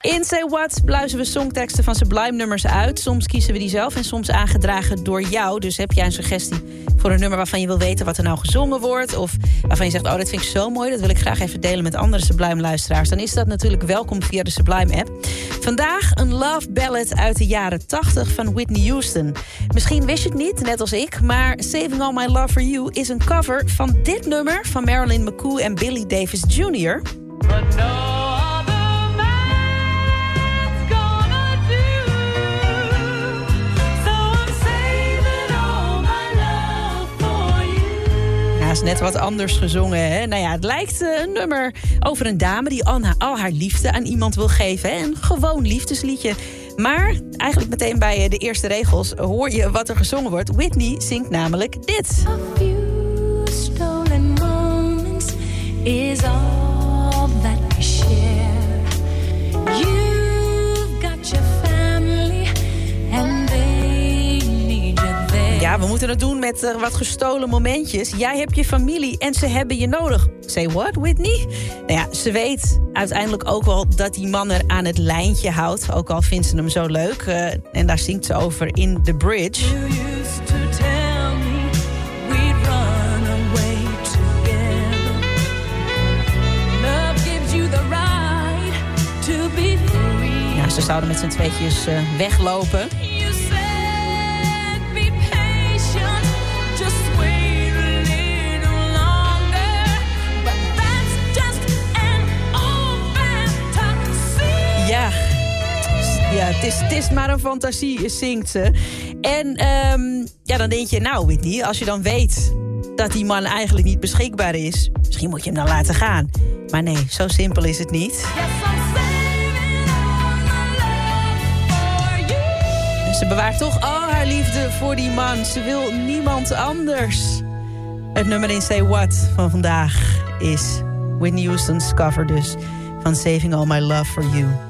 In Say What pluizen we songteksten van Sublime nummers uit. Soms kiezen we die zelf en soms aangedragen door jou. Dus heb jij een suggestie voor een nummer waarvan je wil weten wat er nou gezongen wordt... of waarvan je zegt, oh, dat vind ik zo mooi... dat wil ik graag even delen met andere Sublime-luisteraars... dan is dat natuurlijk welkom via de Sublime-app. Vandaag een love ballad uit de jaren 80 van Whitney Houston. Misschien wist je het niet, net als ik... maar Saving All My Love For You is een cover van dit nummer... van Marilyn McCoo en Billy Davis Jr. Net wat anders gezongen. Hè? Nou ja, het lijkt eh, een nummer over een dame die al, na- al haar liefde aan iemand wil geven. Hè? Een gewoon liefdesliedje. Maar eigenlijk meteen bij eh, de eerste regels hoor je wat er gezongen wordt. Whitney zingt namelijk dit. Moeten het doen met eh, wat gestolen momentjes. Jij hebt je familie en ze hebben je nodig. Say what, Whitney? Nou ja, ze weet uiteindelijk ook wel dat die man er aan het lijntje houdt. Ook al vindt ze hem zo leuk. eh, en daar zingt ze over in The Bridge. Ja, ze zouden met z'n tweetjes eh, weglopen. Het, is, het is maar een fantasie, zingt ze. En ehm, ja, dan denk je, nou Whitney, als je dan weet dat die man eigenlijk niet beschikbaar is... misschien moet je hem dan laten gaan. Maar nee, zo simpel is het niet. Yes, ze bewaart toch al haar liefde voor die man. Ze wil niemand anders. Het nummer in Say What van vandaag is Whitney Houston's cover dus... van Saving All My Love For You.